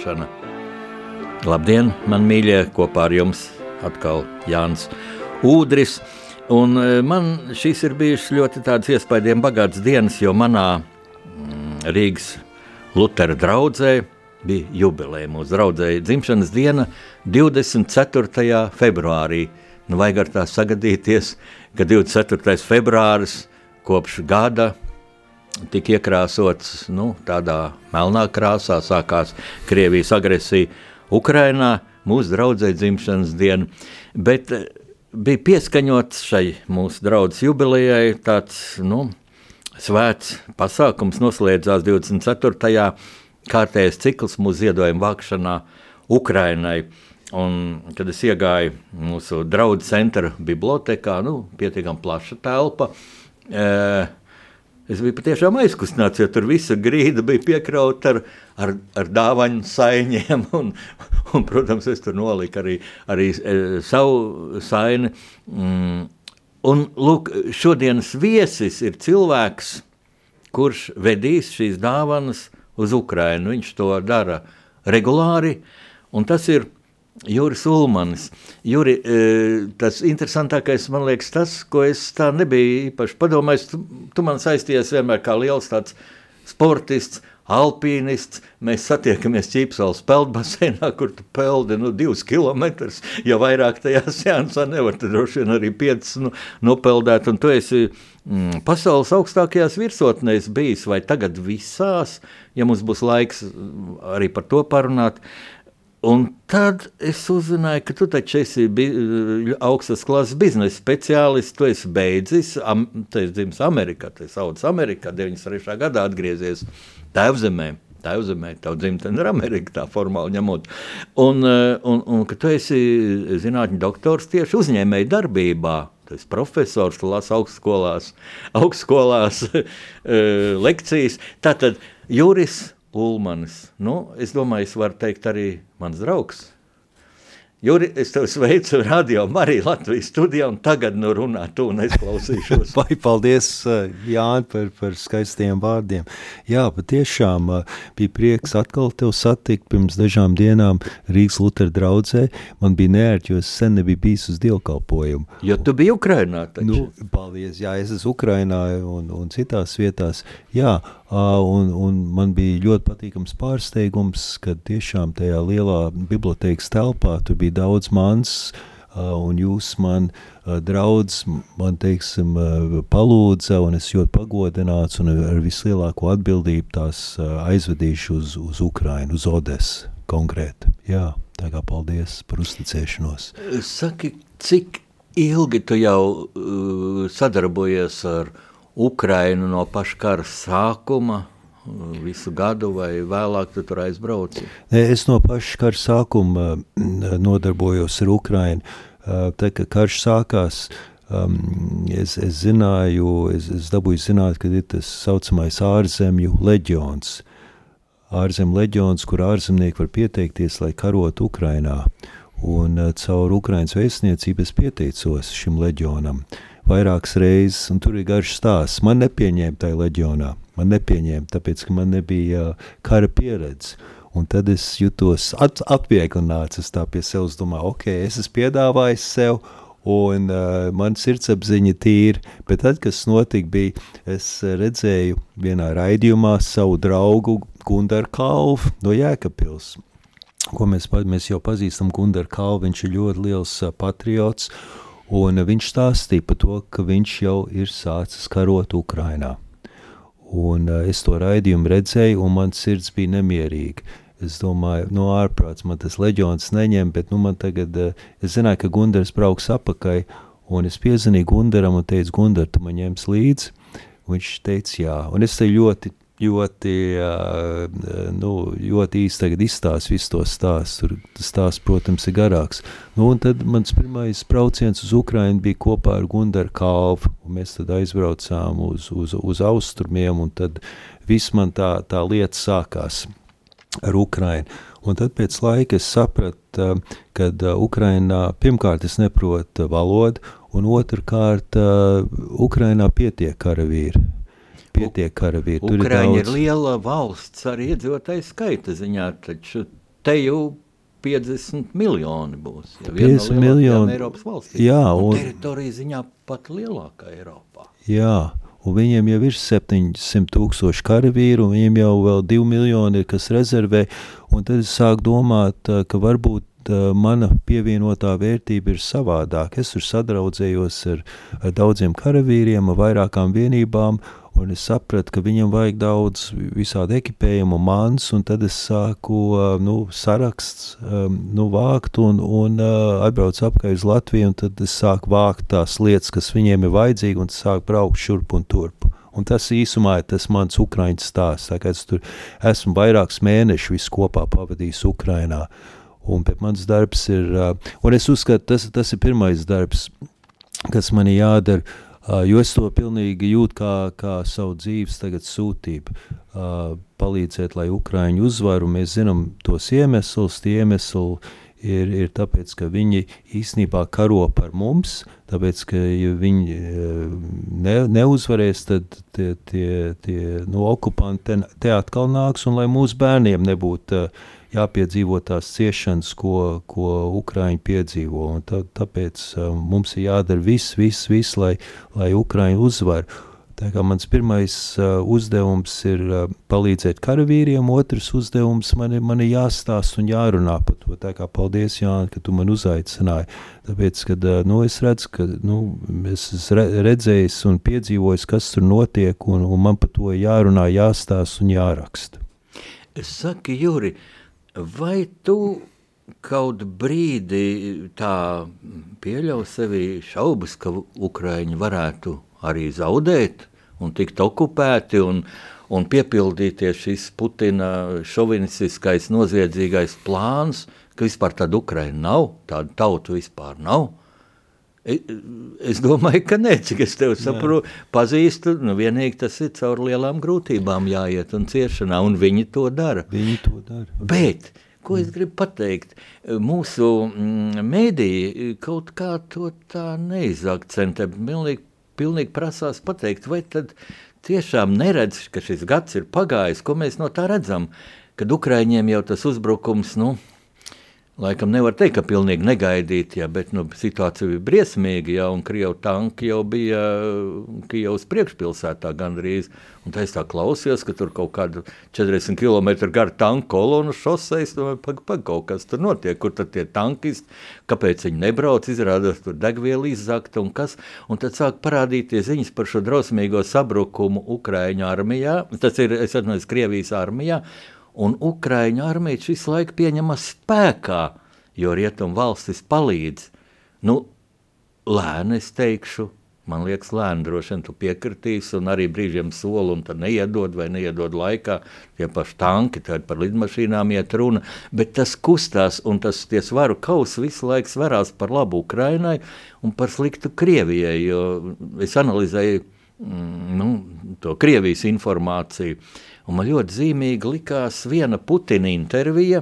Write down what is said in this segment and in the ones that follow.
tulkošana. Labdien, man mīļie, kopā ar jums atkal Jānis Udris. Un e, man šīs ir bijušas ļoti tādas iespaidiem bagātas dienas, jo manā mm, Rīgas Lutera draudzē bija jubileja. Mūsu draudzēja dzimšanas diena 24. februārī. Nu, vajag ar tā sagadīties, ka 24. februāris kopš gada tika iekrāsots nu, tādā melnā krāsā, sākās Krievijas agresija Ukrainā, mūsu draudzē dzimšanas diena, bet eh, bija pieskaņots šai mūsu draudzes jubilejai tāds, nu, svēts pasākums noslēdzās 24. kārtējais cikls mūsu ziedojuma vākšanā Ukrainai. Un, kad es iegāju mūsu draugu centra bibliotekā, nu, pietiekami plaša telpa, e, es biju patiešām aizkustināts, jo tur visa grīda bija piekrauta ar, ar, ar dāvaņu saiņiem. Un, un, protams, es tur noliku arī, arī e, savu saini. Mm. Un, lūk, šodienas viesis ir cilvēks, kurš vedīs šīs dāvanas uz Ukrajinu. Viņš to dara regulāri, un tas ir Juris Ulmanis. Juri, e, tas interesantākais man liekas tas, ko es tā nebiju īpaši padomājis. Tu, tu man saistījies vienmēr kā liels tāds sportists, alpīnists. Mēs satiekamies Ķīpsalas peldbaseinā, kur tu peldi nu, divus kilometrus. Ja vairāk tajā sēnsā nevar, tad droši vien arī piecas nu, nopeldēt. Un tu esi mm, pasaules augstākajās virsotnēs bijis vai tagad visās, ja mums būs laiks arī par to parunāt. Un tad es uzzināju, ka tu taču esi augstas klases biznesa speciālists. Tu esi beidzis, am, tu esi dzimis Amerikā, tu esi audzis Amerikā, 93. gadā atgriezies Tēvzemē. Tēvzemē, tā dzimtene ir Amerika, tā formāli ņemot. Un, eh, un, un ka tu esi zinātņu doktors tieši uzņēmēji darbībā. Esi profesors, tu lasi augstskolās, augstskolās eh, lekcijas. Tātad Juris Ulmanis. Nu, es domāju, es varu teikt arī mans draugs. Juri, es tev sveicu radio Mariju Latvijas studijā, un tagad nu runā tu, un es klausīšos. Vai paldies, eh, Jāni, par, par skaistiem vārdiem. Jā, patiešām eh, bija prieks atkal tev satikt pirms dažām dienām Rīgas Lutera draudzē. Man bija neērti, jo es sen nebiju bijis uz dievkalpojumu. Jo tu biji Ukrainā taču. Nu, paldies, jā, es esmu Ukrainā un, un citās vietās. Jā, un, un man bija ļoti patīkams pārsteigums, kad tiešām tajā lielā bibliotēkas telpā tur bija daudz mans, un jūs man draudz, man teiksim, palūdza, un es ļoti pagodināts, un ar vislielāko atbildību tās aizvedīšu uz, uz Ukrainu, uz Odesu konkrēti. Jā, tā kā paldies par uzticēšanos. Saki, cik ilgi tu jau uh, sadarbojies ar Ukrainu no paša kara sākuma? visu gadu, vai vēlāk tu tur aizbrauci? Es no paša kara sākuma mm, nodarbojos ar Ukrainu. Tad, kad karš sākās, um, es, es zināju, es, es dabūju zināt, ka ir tas saucamais ārzemju leģions. Ārzemju leģions, kur ārzemnieki var pieteikties, lai karotu Ukrainā. Un uh, caur Ukrainas vēstniecību es pieteicos šim leģionam vairākas reizes, un tur ir garš stāsts. Man nepieņēma tajā leģionā man nepieņēma, tāpēc, ka man nebija kara pieredze. Un tad es jutos at, atvieglināts, es tā pie sevis domāju, ok, es esmu piedāvājis sev, un uh, man sirdsapziņa tīra, bet tad, kas notika, bija, es redzēju vienā raidījumā savu draugu Gundaru Kalvu no Jēkabpils, ko mēs, mēs jau pazīstam Gundaru Kalvu, viņš ir ļoti liels uh, patriots, un viņš stāstīja par to, ka viņš jau ir sācis karot Ukrainā. Un uh, es to raidījumu redzēju, un man sirds bija nemierīga. Es domāju, no nu, ārprāts man tas leģions neņem, bet nu man tagad, uh, es zināju, ka Gundars brauks apakai, un es piezvanīju Gundaram un teicu, Gundar, tu man ņems līdzi? Un viņš teica, jā. Un es te ļoti ļoti, nu, ļoti īsti tagad izstāst visu to stāstu. Tur stāsts, protams, ir garāks. Nu, un tad mans pirmais brauciens uz Ukrainu bija kopā ar Gundaru Kalvu. Mēs tad aizbraucām uz, uz, uz austrumiem, un tad viss man tā, tā lieta sākās ar Ukrainu. Un tad pēc laika es sapratu, ka Ukrainā pirmkārt es neprotu valodu, un otrkārt Ukrainā pietiek karavīri pietiek karavīri. Ukraiņa ir, daudz... ir liela valsts ar iedzīvotāju skaita ziņā, taču te jau 50 miljoni būs. Ja 50 no miljoni Eiropas valstīm. Jā, un, un teritorija ziņā pat lielākā Eiropā. Jā, un viņiem jau ir 700 tūkstoši karavīru, un viņiem jau vēl 2 miljoni ir, kas rezervē, un tad es sāku domāt, ka varbūt mana pievienotā vērtība ir savādāka. Es tur sadraudzējos ar, ar daudziem karavīriem, ar vairākām vienībām, Un es sapratu, ka viņam vajag daudz visādi ekipējumu, mans, un tad es sāku nu, saraksts, nu, vākt un, un atbraucu apkārt uz Latviju, un tad es sāku vākt tās lietas, kas viņiem ir vajadzīgi, un sāku braukt šurp un turp. Un tas īsumā ir tas mans ukraiņu stāsts. Es tur esmu vairākus mēnešus kopā pavadījis Ukrajinā. Un mans darbs ir, un es uzskatu, tas, tas ir pirmais darbs, kas man jādara jo es to pilnīgi jūtu kā, kā savu dzīves sūtību. Uh, palīdzēt, lai Ukrāņi uzvaru. Mēs zinām tos iemeslus. Tie iemesli ir, ir tāpēc, ka viņi īstenībā karo par mums. Tāpēc, ka ja viņi ne, neuzvarēs, tad tie, tie, tie no okupanti te, te atkal nāks, un lai mūsu bērniem nebūtu uh, jāpiedzīvo tās ciešanas, ko, ko Ukrāņi piedzīvo. Un tā, tāpēc uh, mums ir jādara viss, viss, viss lai, lai Ukrāņi uzvar. Tā kā mans pirmais uh, uzdevums ir uh, palīdzēt karavīriem, otrs uzdevums man ir, man ir jāstāsta un jārunā par to. Paldies, Jāni, ka tu man uzaicināji. Tāpēc, kad uh, nu, es redzu, ka nu, es esmu redzējis un piedzīvojis, kas tur notiek, un, un man par to jārunā, jāstāsta un jāraksta. Es saku, Juri, uh, Vai tu kaut brīdi tā pieļauj sevi šaubas, ka Ukraiņi varētu arī zaudēt un tikt okupēti un, un piepildīties šis Putina šovinistiskais noziedzīgais plāns, ka vispār tāda Ukraina nav, tāda tauta vispār nav? E, es domāju, ka nē, cik es tevi saprotu, pazīstu. Nu, vienīgi tas ir caur lielām grūtībām jāiet un ciešanā, un viņi to dara. Viņi to dara. Bet, ko es gribu pateikt, mūsu mm, mēdīji kaut kā to tā neizakcentē. Pilnīgi, pilnīgi prasās pateikt, vai tad tiešām neredz, ka šis gads ir pagājis, ko mēs no tā redzam, kad Ukraiņiem jau tas uzbrukums, nu, Laikam nevar teikt, ka pilnīgi negaidīti, ja, bet nu, situācija bija briesmīga, ja, un krievu tanki jau bija Kijavas priekšpilsētā gandrīz. Un tā es tā klausījos, ka tur kaut kāda 40 km gara tanku kolonu šoseis, nu, pag, pag, kaut kas tur notiek, kur tad tie tankisti, kāpēc viņi nebrauc, izrādās tur degviela izzakta un kas. Un tad sāk parādīties ziņas par šo drausmīgo sabrukumu Ukraiņu armijā, tas ir, es atceros, Krievijas armijā, un Ukraiņu armija šis laiks pieņemas spēkā, jo rietumu valstis palīdz. Nu, lēni es teikšu, man liekas, lēni droši vien tu piekritīsi, un arī brīžiem soli, un tad neiedod vai neiedod laikā. Tie paši tanki, tad par lidmašīnām iet runa, bet tas kustās, un tas tie svaru kausi visu laiku svarās par labu Ukrainai un par sliktu Krievijai, jo es analizēju mm, nu, to Krievijas informāciju. Un man ļoti zīmīgi likās viena Putina intervija.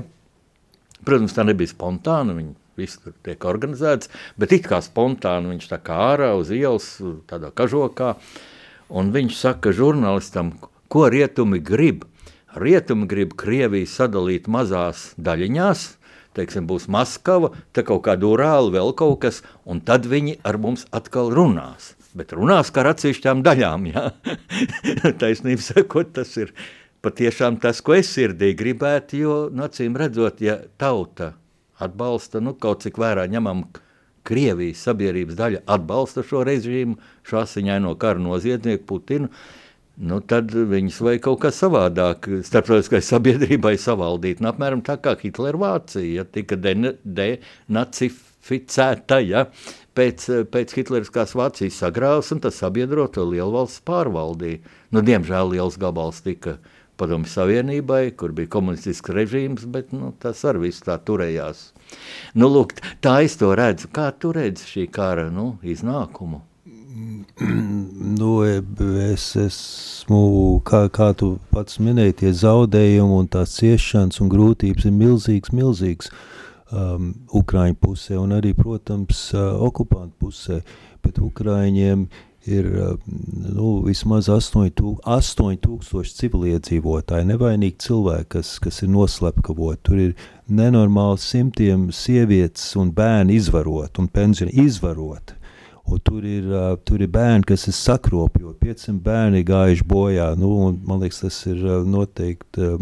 Protams, tā nebija spontāna. Viņa viss tur tiek organizēts, bet it kā spontāni viņš tā kā ārā uz ielas, tādā kažokā. Un viņš saka žurnālistam, ko rietumi grib. Rietumi grib Krieviju sadalīt mazās daļiņās, teiksim, būs Maskava, te kaut kāda urāla, vēl kaut kas, un tad viņi ar mums atkal runās bet runās kā ar atsevišķām daļām. Taisnība sakot, tas ir patiešām tas, ko es sirdī gribētu, jo, nu, acīm redzot, ja tauta atbalsta, nu, kaut cik vērā ņemam Krievijas sabiedrības daļa atbalsta šo režīmu, šo asiņaino karu noziedznieku Putinu, nu, tad viņus vajag kaut kā savādāk starptautiskai sabiedrībai savaldīt. Nu, apmēram tā kā Hitlera Vācija, ja tika denacificēta, ja, pēc, pēc Hitleriskās Vācijas sagrāvas, un tas sabiedroto lielvalsts pārvaldīja. Nu, diemžēl liels gabals tika padomju Savienībai, kur bija komunistisks režīms, bet nu, tas ar visu tā turējās. Nu, lūk, tā es to redzu. Kā tu redzi šī kara nu, iznākumu? Nu, es esmu, kā, kā tu pats minēji, tie zaudējumi un tās ciešanas un grūtības ir milzīgs, milzīgs. Uh, um, Ukrāņu pusē un arī, protams, uh, okupantu pusē. Bet Ukrāņiem ir nu, vismaz 8000 civiliedzīvotāji, nevainīgi cilvēki, kas, kas ir noslepkavoti. Tur ir nenormāli simtiem sievietes un bērni izvarot un pensioni izvarot. Un tur ir, uh, tur ir bērni, kas ir sakropļoti. 500 bērni gājuši bojā. Nu, man liekas, tas ir uh, noteikti uh,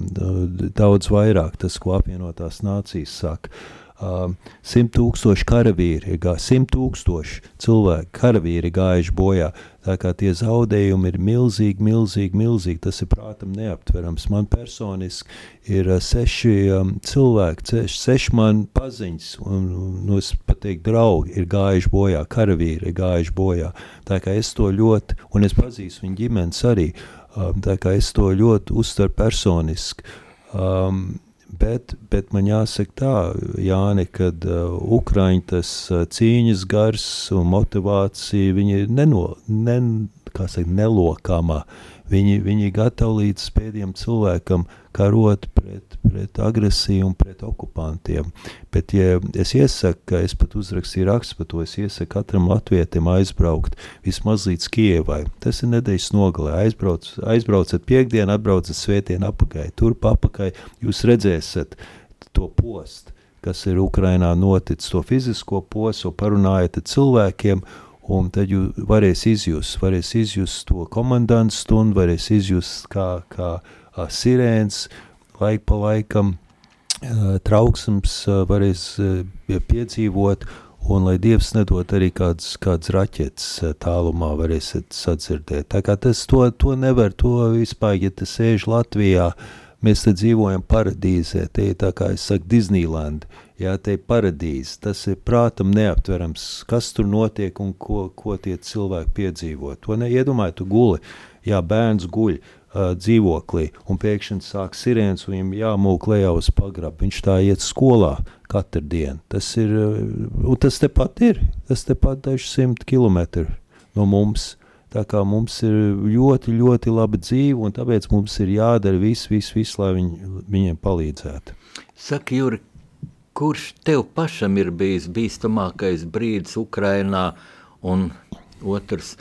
daudz vairāk, tas, ko apvienotās nācijas saka. Uh, simt tūkstoši karavīri, simt tūkstoši cilvēku karavīri gājuši bojā. Tā kā tie zaudējumi ir milzīgi, milzīgi, milzīgi, tas ir prātam neaptverams. Man personiski ir uh, seši um, cilvēki, seši, seši man paziņas, un, nu, es pateiktu, draugi ir gājuši bojā, karavīri ir gājuši bojā. Tā kā es to ļoti, un es pazīstu viņu ģimenes arī, um, tā kā es to ļoti uztveru personiski. Um, Bet, bet man jāsaka tā, Jāni, kad uh, Ukraiņi tas uh, cīņas gars un motivācija, viņi ir neno, ne, saka, nelokāmā. Viņi, viņi gatavi līdz pēdējiem cilvēkam karot pret, pret agresiju un pret okupantiem. Bet ja es iesaku, ka es pat uzrakstīju rakstu par to, es iesaku katram latvietim aizbraukt vismaz līdz Kievai. Tas ir nedēļas nogalē. Aizbrauc, aizbraucat piekdienu, atbraucat svētdienu apakai. Turp apakai jūs redzēsiet to postu kas ir Ukrainā noticis, to fizisko posu, parunājot ar cilvēkiem, Un tad jūs varēs izjust, varēs izjust to komandantu stundu, varēs izjust kā, kā a, sirēns. Laik pa laikam, a, trauksms a, varēs a, piedzīvot, un lai Dievs nedod arī kāds, kāds raķets tālumā varēsiet sadzirdēt. Tā kā tas to, to nevar, to vispār, ja tas sēž Latvijā, mēs te dzīvojam paradīzē, te ir tā kā es saku Disneyland, Jā, te ir paradīze, tas ir prātam neaptverams, kas tur notiek un ko, ko tie cilvēki piedzīvo. To neiedomāju, tu guli, jā, bērns guļ uh, dzīvoklī, un pēkšņi sāk sirēns, un viņam jāmūk lejā uz pagrabu. Viņš tā iet skolā katru dienu. Tas ir, un tas tepat ir, tas tepat daži simt kilometri no mums. Tā kā mums ir ļoti, ļoti laba dzīve, un tāpēc mums ir jādara viss, viss, viss lai viņ, viņiem palīdzētu. Saka, Juri, kurš tev pašam ir bijis bīstamākais brīdis Ukrainā, un otrs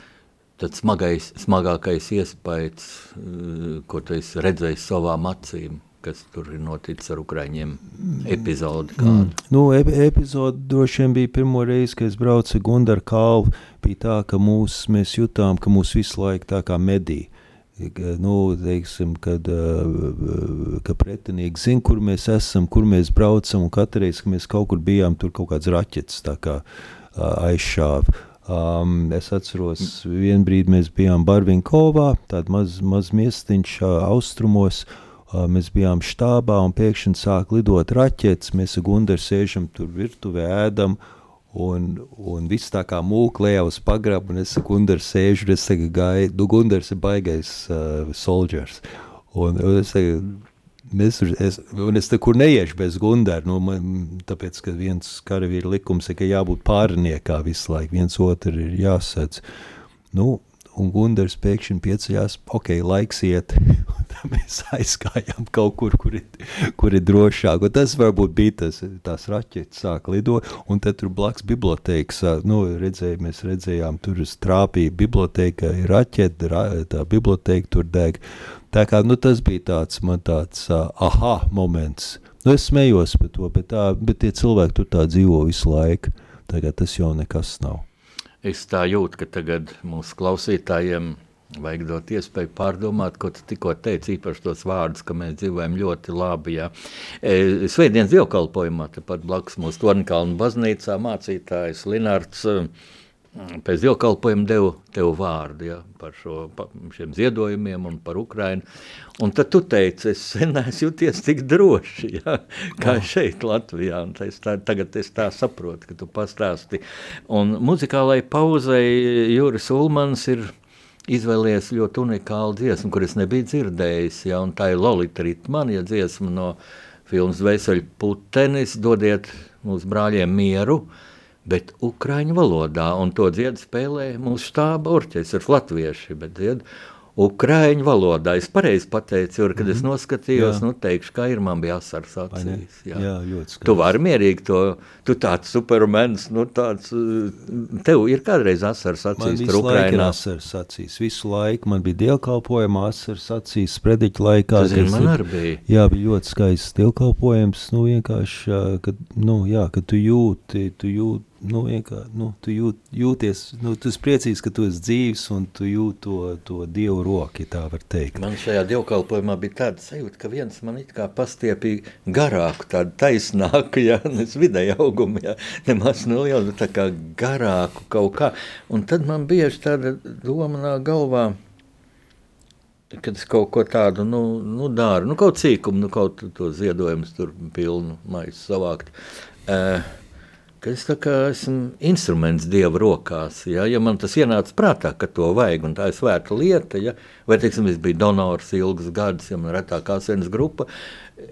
tāds smagais, smagākais iespējas, eh, ko tu esi redzējis savām acīm? kas tur ir noticis ar Ukrāņiem? Epizode kāda? Mm. Nu, ep epizode droši vien bija pirmo reizi, kad es braucu ar Gundaru kalvu. Bija tā, ka mūs, mēs jutām, ka mūs visu laiku tā kā medī nu, teiksim, kad, ka pretinieki zina, kur mēs esam, kur mēs braucam, katru reizi, kad mēs kaut kur bijām, tur kaut kāds raķets kā, aizšāva. Um, es atceros, vienā brīdī mēs bijām Barvinkovā, tāds maz, maz miestiņš austrumos. Uh, mēs bijām štābā un pēkšņi sāk lidot raķetes. Mēs ar Gunteru sēžam tur virtuvē, ēdam. Uh, Un, un viss tā kā mūklējā uz pagrabu, un es Gundars sēžu, un es saku, gaidu, nu, Gundars ir baigais uh, soldiers. Un, un es saku, Mēs, es, un es tur neiešu bez Gundara, nu, man, tāpēc, ka viens karavīra likums ir, ka jābūt pārniekā visu laiku, viens otru ir jāsadz. Nu, un Gundars pēkšņi pieceļās, ok, laiks iet, mēs aizgājām kaut kur, kur ir, kur ir drošāk. Un tas varbūt bija tas, tās raķetes sāk lidot, un tad tur blakus bibliotēkas, nu, redzēja, mēs redzējām, tur trāpīja bibliotēka, ir raķete, ra, tā bibliotēka tur deg. Tā kā, nu, tas bija tāds, man tāds uh, aha moments. Nu, es smējos par to, bet, tā, bet tie cilvēki tur tā dzīvo visu laiku. Tagad tas jau nekas nav. Es tā jūtu, ka tagad mūsu klausītājiem Vajag dot iespēju pārdomāt, ko tu tikko teici, īpaši tos vārdus, ka mēs dzīvojam ļoti labi. Jā. E, Svētdienas dievkalpojumā, tepat blakus mūsu Tornkalnu baznīcā mācītājs Linārds e, pēc dievkalpojuma devu tev vārdu jā, par šo, pa, šiem ziedojumiem un par Ukrainu. Un tad tu teici, es sen neesmu jūties tik droši, jā, kā oh. šeit Latvijā. Un es tā, tagad es tā saprotu, ka tu pastāsti. Un muzikālai pauzei Juris Ulmans ir izvēlējies ļoti unikālu dziesmu, kuras nebiju dzirdējis. Ja, tā ir Lolita Ritmana, ja dziesma no filmas Veseļu putenis, dodiet mūsu brāļiem mieru, bet ukraiņu valodā, un to dziedu spēlē mūsu štāba orķestrs latvieši, Ukrāņu valodā. Es pareizi pateicu, jo, kad mm -hmm. es mhm. noskatījos, jā. nu, teikšu, kā ir man bija asars acīs. Jā, jā ļoti skaisti. Tu vari mierīgi to, tu tāds supermens, nu tāds, tev ir kādreiz asars acīs tur Ukrainā. Man asars acīs, visu laiku man bija dievkalpojuma asars acīs, sprediķa laikā. Tas ir, man arī bija. Jā, bija ļoti skaists dievkalpojums, nu vienkārši, kad, nu jā, kad tu jūti, tu jūti, nu, nu, tu jūt, jūties, nu, tu esi priecīgs, ka tu esi dzīves un tu jūti to, to dievu roku, ja tā var teikt. Man šajā dievkalpojumā bija tāda sajūta, ka viens man it kā pastiepīja garāku, tādu taisnāku, ja nes vidēji augumu, ja nemaz nelielu, tā kā garāku kaut kā. Un tad man bieži tāda doma galvā, kad es kaut ko tādu nu, nu, daru, nu, kaut cīkumu, nu, kaut to ziedojumus tur pilnu maisu savākt. Uh, ka es esmu instruments Dieva rokās. Ja, ja man tas ienāca prātā, ka to vajag, un tā ir svēta lieta, ja, vai teiksim, es biju donors ilgus gadus, ja man ir retākā sēnes grupa,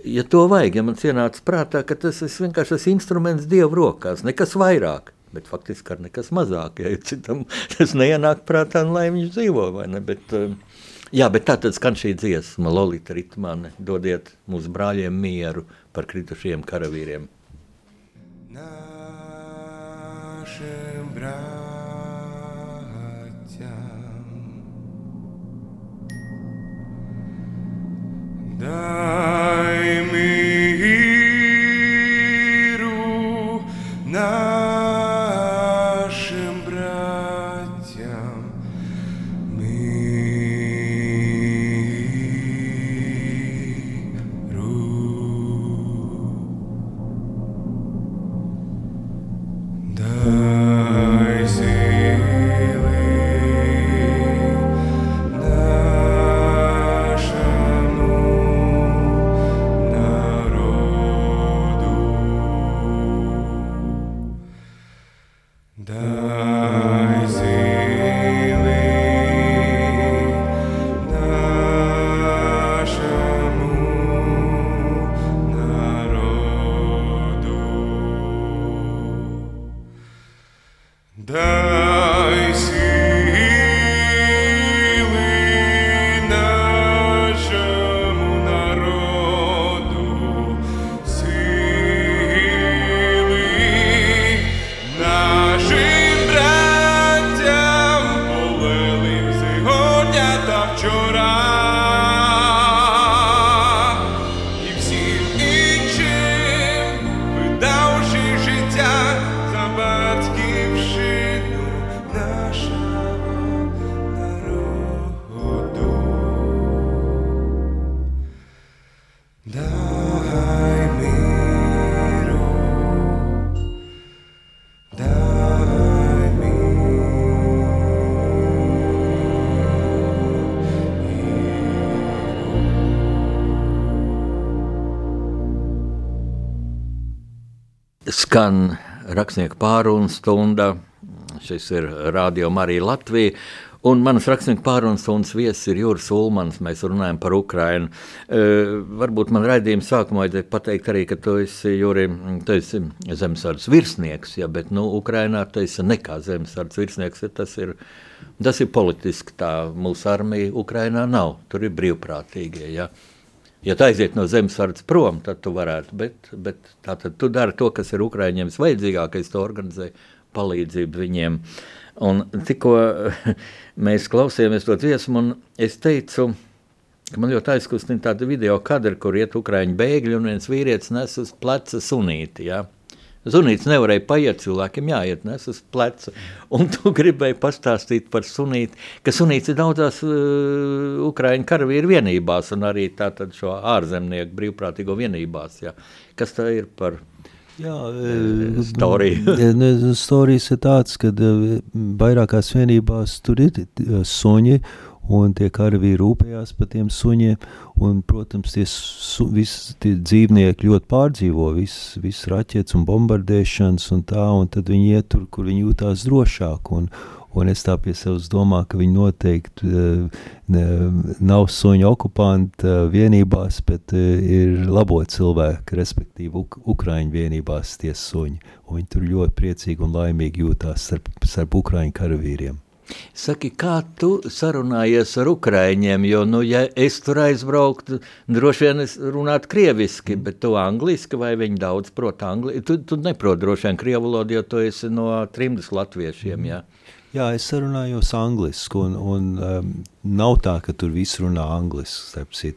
ja to vajag, ja man ienāca prātā, ka tas ir vienkārši tas instruments Dieva rokās, nekas vairāk. Bet faktiski ar nekas mazāk, ja citam tas neienāk prātā, lai viņš dzīvo? Bet, um, Jā, bet tā tad skan šī dziesma, Lolita Ritmane, dodiet mūsu brāļiem mieru par kritušiem karavīriem. Дай миру нашим Skan rakstnieku pārunu stunda. Šis ir Radio Marija Latvija. Un manas rakstnieku pārunas stundas viesis ir Juris Ulmans. Mēs runājam par Ukrajinu. Uh, varbūt man raidījuma sākumā vajadzēja pateikt arī, ka tu esi, Juri, tu esi zemesardzes virsnieks, ja, bet nu, Ukrajinā tu esi nekā zemesardzes virsnieks. Ja, tas, ir, tas ir politiski tā. Mūsu armija Ukrajinā nav. Tur ir brīvprātīgie. Ja. Ja tu aiziet no zemesardzes prom, tad tu varētu. Bet, bet tātad tu dari to, kas ir Ukrāņiem vajadzīgākais, to organizē palīdzību viņiem. Un tikko mēs klausījāmies to dziesmu, un es teicu, ka man ļoti aizkustina tāda video kadra, kur iet Ukrāņu bēgļi un viens vīrietis nes uz pleca sunīti. Ja? Zunīts nevarēja paiet, cilvēkiem jāiet nes uz pleca. Un tu gribēji pastāstīt par sunīti, ka sunīts ir daudzās uh, Ukraiņu karavīru vienībās un arī tātad šo ārzemnieku brīvprātīgo vienībās. Ja. Kas tā ir par Jā, storija? Storijas ir tāds, ka vairākās vienībās tur ir eh, suņi, un tie karavīri rūpējās par tiem suņiem, un, protams, tie, su, visi tie dzīvnieki ļoti pārdzīvo visu vis raķetes un bombardēšanas un tā, un tad viņi iet tur, kur viņi jūtās drošāk, un, un es tā pie sevis domāju, ka viņi noteikti uh, ne, nav suņu okupanti uh, vienībās, bet uh, ir labo cilvēki, respektīvi Uk Ukraiņu vienībās tie suņi, un viņi tur ļoti priecīgi un laimīgi jūtās starp, starp Ukraiņu karavīriem. Saki, kā tu sarunājies ar ukrāņiem? Jo, nu, ja es tur aizbrauktu, droši vien es runātu krieviski, bet tu angliski vai viņi daudz prot angliski? Tu, tu neprot droši vien krievu valodu, jo tu esi no trimdas latviešiem, jā. Jā, es sarunājos angliski, un, un um, nav tā, ka tur viss runā angliski.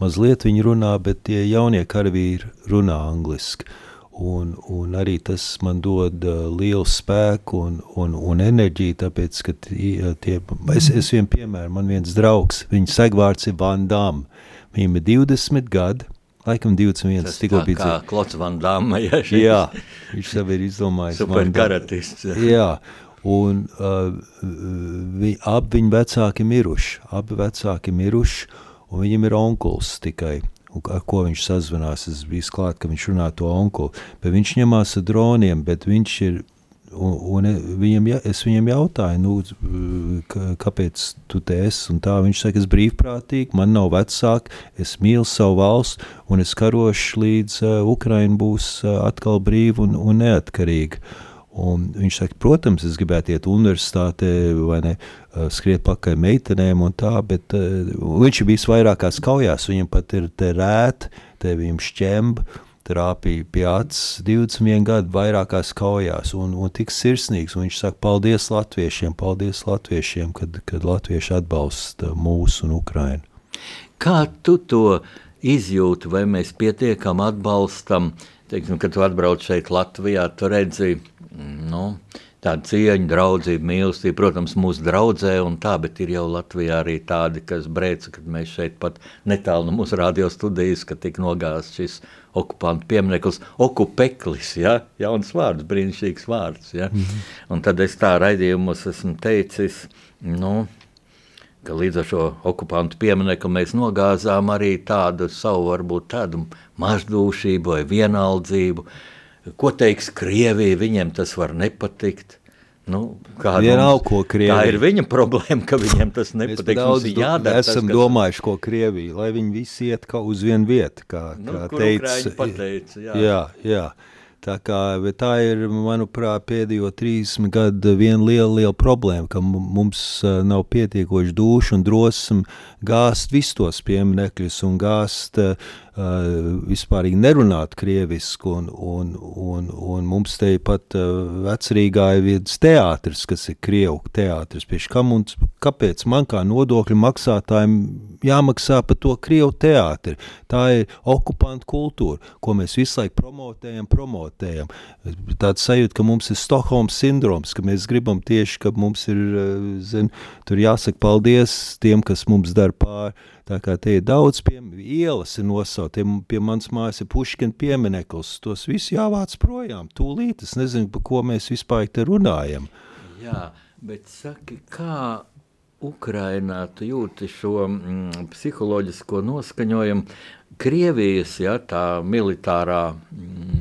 Mazliet viņi runā, bet tie jaunie karavīri runā angliski. Un, un arī tas man dod uh, lielu spēku un, un, un enerģiju, tāpēc, ka tie, tie, es, es vienu piemēru, man viens draugs, viņa segvārds ir Van Damme. Viņam ir 20 gadi, laikam 21, Tas tikko tā bija kā dzīvo. Klots Van Damme, ja šeit Jā, viņš sev ir izdomājis. super Van Damme. karatists. jā. Jā, un uh, vi, abi viņa vecāki miruši. Abi vecāki miruši, un viņam ir onkulis tikai. Ar ko viņš sazvanās? Es biju klāt, ka viņš runā to onkuli. Bet viņš ņemās ar droniem, bet viņš ir. Un, un viņam, ja- es viņam jautāju, nu, kāpēc tu te esi? Un tā viņš saka, es brīvprātīgi, man nav vecāki, es mīlu savu valsts, un es karošu līdz uh, Ukraina būs uh, atkal brīva un, un neatkarīga. Un viņš saka, protams, es gribētu iet universitātē, vai ne, skriet pakaļ meitenēm un tā, bet uh, viņš ir bijis vairākās kaujās, viņam pat ir te rēt, te viņam šķemba, trāpīja pie acis 21 gadu vairākās kaujās un, un tik sirsnīgs. Un viņš saka, paldies latviešiem, paldies latviešiem, kad, kad latvieši atbalsta mūsu un Ukrainu. Kā tu to izjūti, vai mēs pietiekam atbalstam, teiksim, kad tu atbrauc šeit Latvijā, tu redzi, nu, tādu cieņu, draudzību, mīlestību, protams, mūsu draudzē un tā, bet ir jau Latvijā arī tādi, kas brēca, kad mēs šeit pat netālu no mūsu radio studijas, ka tik nogāzt šis okupantu piemineklis, okupeklis, ja? jauns vārds, brīnišķīgs vārds, ja? mm -hmm. un tad es tā raidījumus esmu teicis, nu, ka līdz ar šo okupantu pieminiektu mēs nogāzām arī tādu savu, varbūt tādu mazdūšību vai vienaldzību. Ko teiks Krievija, viņiem tas var nepatikt. Nu, Vienalga, ko Krievija- Tā ir viņa problēma, ka viņiem tas Mēs nepatīk. daudz Mums jādara tas, esam kas- domājuši, ko Krievija, lai viņi visi iet kā uz vienu vietu, kā, Nu, kā teica. Pateica, jā. jā, jā. Tā, kā, tā ir, manuprāt, pēdējo 30 gadu viena liela, liela problēma, ka mu- mums nav pietiekoši dušu un drosme gāzt visus tos pieminekļus un gāzt uh, vispār nerunāt krievisku. Un, un, un, un mums te pat uh, vecrīgā ir viens teātris, kas ir krievu teātris. Pieši, kam un, kāpēc man kā nodokļu maksātājiem jāmaksā par to krievu teātri? Tā ir okupantu kultūra, ko mēs visu laiku promotējam, promotējam. Tāds sajūta, ka mums ir Stokholmas sindroms, ka mēs gribam tieši, ka mums ir, eh, zin, tur jāsaka paldies tiem, kas mums dara pāri. Tā kā te ir daudz pie, ielas ir nosaukt, pie, manas mājas ir puškina piemineklis, tos visus jāvāc projām, tūlīt, es nezinu, par ko mēs vispār te runājam. Jā, bet saki, kā Ukrainā tu jūti šo mm, psiholoģisko noskaņojumu? Krievijas ja, tā militārā mm,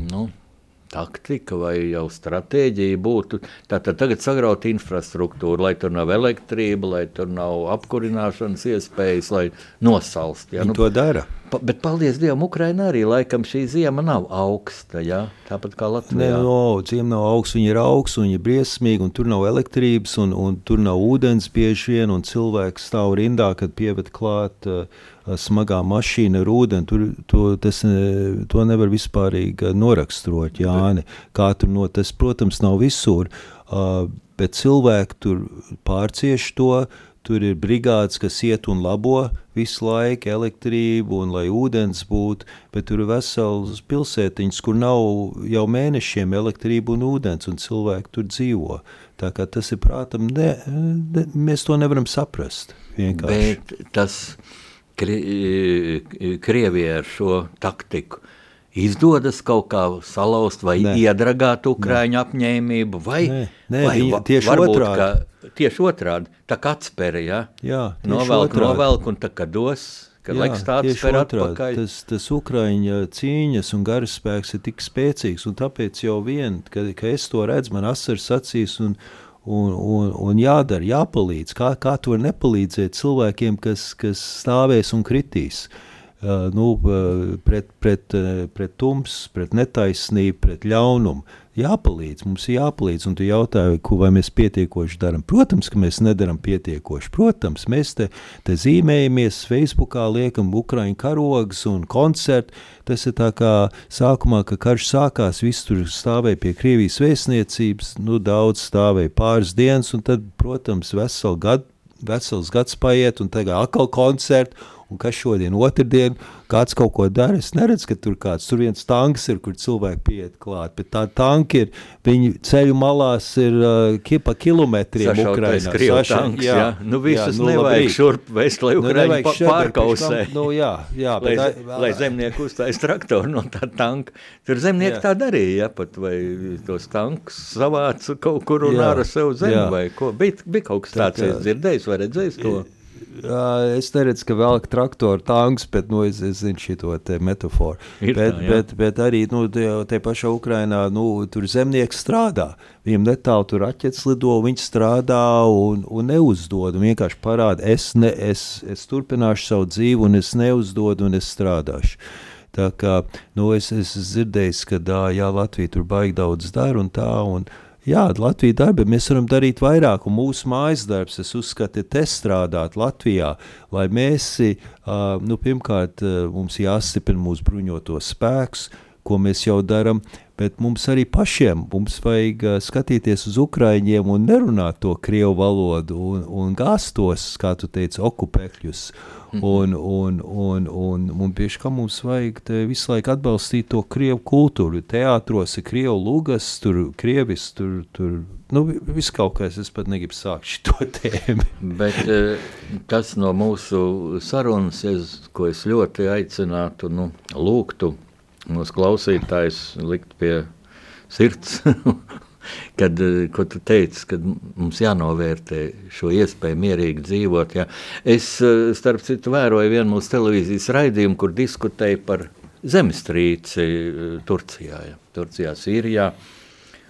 taktika vai jau stratēģija būtu tātad tagad sagraut infrastruktūru, lai tur nav elektrība, lai tur nav apkurināšanas iespējas, lai nosalst. Ja, Viņi to dara. Pa, bet, paldies Dievam, Ukrainā arī laikam šī zima nav augsta. Ja? Tāpat kā Nē, Latvijā. no, ciem nav augsts, viņi ir augsts, viņi ir briesmīgi, un tur nav elektrības, un, un tur nav ūdens bieži vien, un cilvēks stāv rindā, kad pieved klāt uh, smagā mašīna ar ūdeni. Tur, to, tas, ne- to nevar vispārīgi uh, noraksturot, Jāni. Tur no tas, protams, nav visur, bet cilvēki tur pārcieš to, Tur ir brigādes, kas iet un labo visu laiku elektrību, un lai ūdens būtu, bet tur ir vesels pilsētiņas, kur nav jau mēnešiem elektrība un ūdens, un cilvēki tur dzīvo. Tā kā tas ir prātam, ne, ne, mēs to nevaram saprast. Vienkārši. Bet tas kri, Krievijai ar šo taktiku izdodas kaut kā salauzt vai Nē. Nē. iedragāt Ukrāņu apņēmību, vai, Nē, nē, vai viņi va- tieši varbūt, otrādi. ka- Tieši otrādi, tā kā atspēra, ja? Jā, novelk, otrādi. novelk un tā kā dos, kad Jā, laiks tāds otrādi. atpakaļ. Tas, tas Ukraiņa cīņas un garas spēks ir tik spēcīgs, un tāpēc jau vien, ka, ka es to redzu, man asars acīs, un, un, un, un jādara, jāpalīdz. Kā, kā var nepalīdzēt cilvēkiem, kas, kas stāvēs un kritīs? uh, nu, uh, pret, pret, uh, pret tums, pret netaisnību, pret ļaunumu. Jāpalīdz, mums ir jāpalīdz, un tu jautāji, ko mēs pietiekoši darām. Protams, ka mēs nedaram pietiekoši. Protams, mēs te, te zīmējamies, Facebookā liekam Ukraiņu karogas un koncertu. Tas ir tā kā sākumā, kad karš sākās, viss tur stāvēja pie Krievijas vēstniecības, nu daudz stāvēja pāris dienas, un tad, protams, veselu gadu vesels gads paiet, un tagad atkal koncerti, un kas šodien, otrdien, kāds kaut ko dara. Es neredzu, ka tur kāds, tur viens tanks ir, kur cilvēki pieiet klāt, bet tā tanki ir, viņi ceļu malās ir uh, pa kilometriem Sašautais Ukrainā. Krievu Saša- tanks, jā, jā. Nu, visus jā, nu, nevajag labrīt. šurp vest, lai Nu, Ukraiņi bet pārkausē. tam- Nu, jā, jā, lai, bet, lai zemnieki uztais traktoru no tā tanka. Tur zemnieki Jā. tā darīja, ja, pat vai tos tankus savāca kaut kur un Jā, āra sev zemi jā. vai ko. Bija, bija kaut kas Tā tāds, es dzirdējis vai redzējis to. Jā, es neredzu, ka velk traktoru tanks, bet nu, es, es zinu šo metaforu. Ir Bet, tā, bet, bet arī nu, te pašā Ukrainā nu, tur zemnieki strādā. Viņiem netālu tur raķetes lido, viņi strādā un, un neuzdod. Un vienkārši parāda, es, ne, es, es turpināšu savu dzīvi, un es neuzdodu, un es strādāšu. Tā kā nu, es es esmu dzirdējis, ka jā, Latvija tur baigi daudz dara un tā. Un, Jā, Latvija dara, bet mēs varam darīt vairāk. Un mūsu mājas darbs, es uzskatu, ir te strādāt Latvijā, lai mēs, uh, nu, pirmkārt, uh, mums jāstiprina mūsu bruņotos spēkus, ko mēs jau darām, bet mums arī pašiem mums vajag skatīties uz Ukraiņiem un nerunāt to krievu valodu un, un gāstos, kā tu teici, okupēkļus. Un, un, un, un, un bieži kā mums vajag visu laiku atbalstīt to krievu kultūru. Teātros ir krievu lugas, tur krievis, tur, tur nu, vi- viss kaut kas, es pat negribu sākt šo tēmu. Bet kas no mūsu sarunas, es, ko es ļoti aicinātu, nu, lūgtu mūsu klausītājus likt pie sirds, kad, eh, ko tu teici, kad mums jānovērtē šo iespēju mierīgi dzīvot. Jā. Es, eh, starp citu, vēroju vienu mūsu televīzijas raidījumu, kur diskutēja par zemestrīci eh, Turcijā, jā. Turcijā, Sīrijā.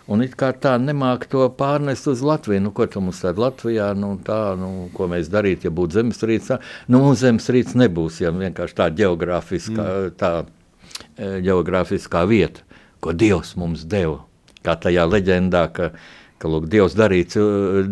Un it kā tā nemāk to pārnest uz Latviju. Nu, ko tu mums tāda Latvijā, nu, tā, nu, ko mēs darītu, ja būtu zemestrīce? Nu, mums zemestrīce nebūs, ja vienkārši tā geogrāfiskā, mm. tā, geogrāfiskā vieta, ko Dievs mums deva. Kā tajā leģendā, ka, ka lūk, Dievs darīja,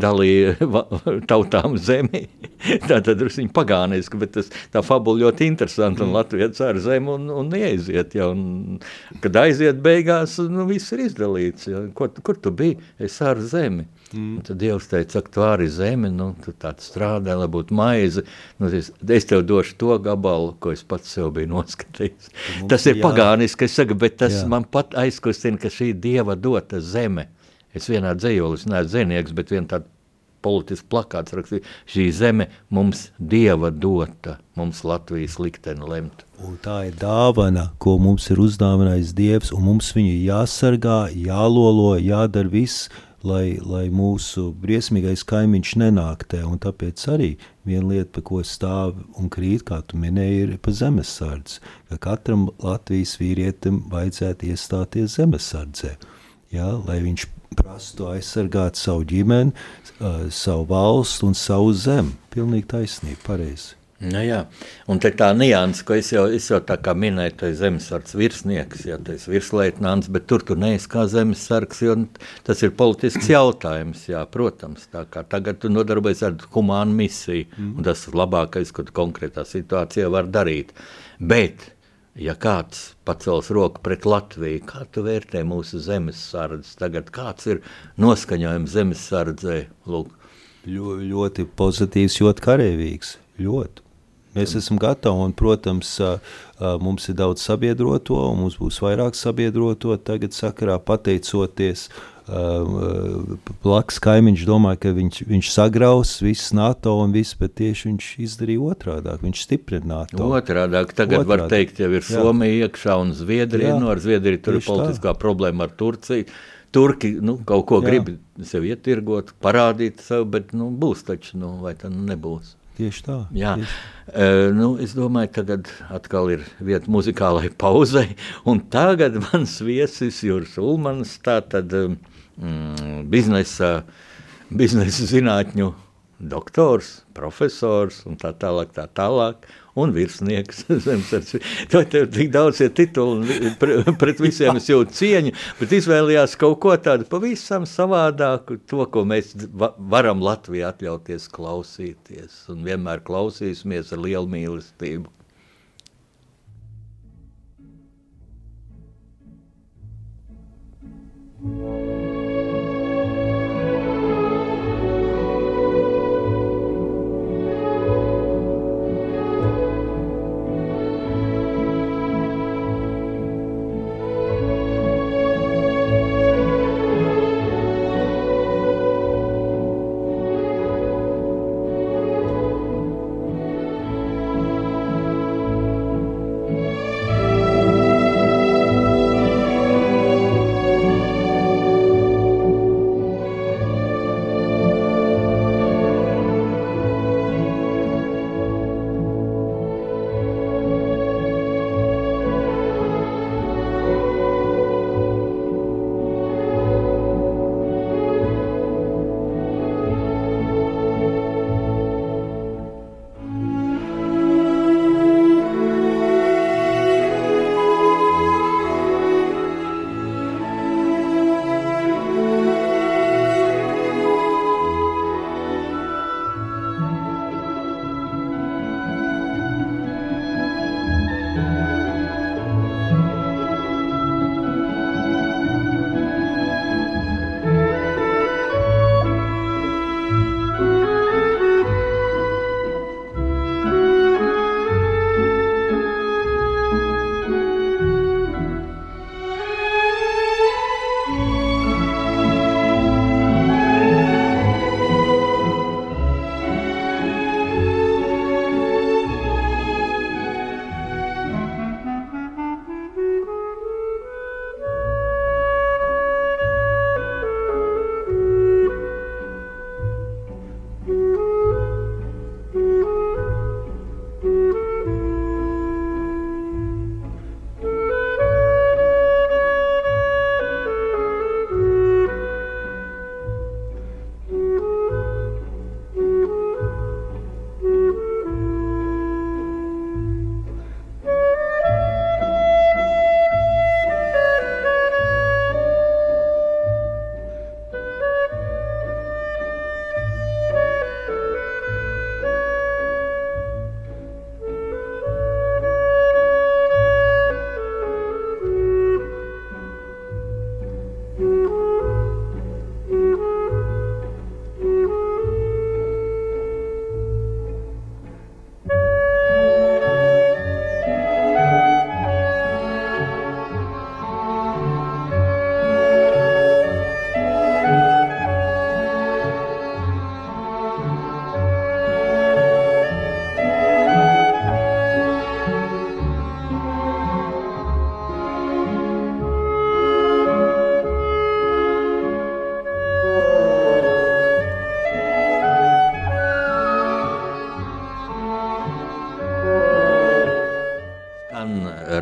dalīja tautām zemi. tā tad viņa pagāniski, bet tas, tā fabula ļoti interesanta. Un Latvija cer zemi un, un ieiziet. Ja, un, kad aiziet beigās, nu, viss ir izdalīts. Ja. Kur, kur tu biji? Es ar zemi. Mm. Tad Dievs teica, ka tu arī zemi, nu, tu tāds strādā, lai būtu maize. Nu, es, es tev došu to gabalu, ko es pats sev biju noskatījis. Tas ir ir jā- pagāniski, es saku, bet tas Jā. man pat aizkustina, ka šī Dieva dota zeme. Es vienā dzējolis neesmu zinieks, bet vien tāda politisks plakāts rakstīja, šī zeme mums Dieva dota, mums Latvijas likteni lemt. Un tā ir dāvana, ko mums ir uzdāvinājis Dievs, un mums viņu jāsargā, jālolo, jādara viss, lai, lai mūsu briesmīgais kaimiņš nenāk te. Un tāpēc arī viena lieta, pa ko stāv un krīt, kā tu minēji, ir pa zemesardzi. Ka katram Latvijas vīrietim vajadzētu iestāties zemesardzē, ja, lai viņš prastu aizsargāt savu ģimeni, uh, savu valstu un savu zemi. Pilnīgi taisnība, pareizi. Nu, jā, un tā nianses, ko es jau, es jau tā kā minēju, tas ir zemesargs virsnieks, ja tas ir virsleitnants, bet tur tu neesi kā zemesargs, jo tas ir politisks jautājums, jā, protams. Tagad tu nodarbojies ar humānu misiju, un tas ir labākais, ko konkrētā situācijā var darīt. Bet, ja kāds pacels roku pret Latviju, kā tu vērtē mūsu zemesardzes tagad, kāds ir noskaņojums zemesardzē, lūk, Ļo, ļoti pozitīvs, ļoti karavīgs. Ļoti. Mēs esam gatavi, un, protams, mums ir daudz sabiedroto, un mums būs vairāk sabiedroto. Tagad, sakarā pateicoties, blakus kaimiņš domāja, ka viņš, viņš sagraus visu NATO un viss, bet tieši viņš izdarīja otrādi. Viņš stiprina NATO. Otrādi, tagad Otrādā. var teikt, jau ir Jā. Somija iekšā un Zviedrija. Nu, ar Zviedriju tur ir Tieši tā. politiskā problēma ar Turciju. Turki nu, kaut ko Jā. grib sev ietirgot, parādīt sev, bet nu, būs taču, nu, vai tā nu nebūs. Tieši tā. Jā, Tieši. uh, nu, es domāju, ka tagad atkal ir vieta muzikālai pauzei. Un tagad mans viesis Juris Ulmans, tātad um, biznesa, biznesa zinātņu doktors, profesors un tā tālāk, tā tālāk, un virsnieks. To tev tik daudz ir tituli, un pre- pret visiem es jūtu cieņu, bet izvēlījās kaut ko tādu pavisam savādāku, to, ko mēs va varam Latvijā atļauties klausīties, un vienmēr klausīsimies ar lielu mīlestību. Skan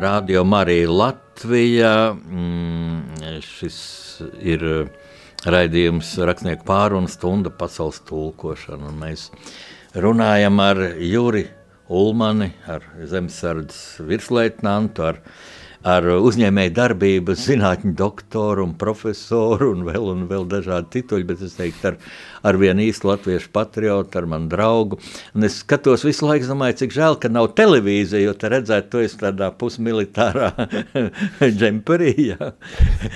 Radio Marija Latvija. Mm, šis ir raidījums rakstnieku pārunu stunda pasaules tulkošana. un Mēs runājam ar Juri Ulmani, ar zemesardzes virsleitnantu, ar, ar uzņēmēju darbības zinātņu doktoru un profesoru un vēl, un vēl dažādi tituļi, bet es teiktu ar, ar vienu īstu latviešu patriotu, ar manu draugu. Un es skatos visu laiku, domāju, cik žēl, ka nav televīzija, jo te redzētu, tu esi tādā pusmilitārā džemperī, jā.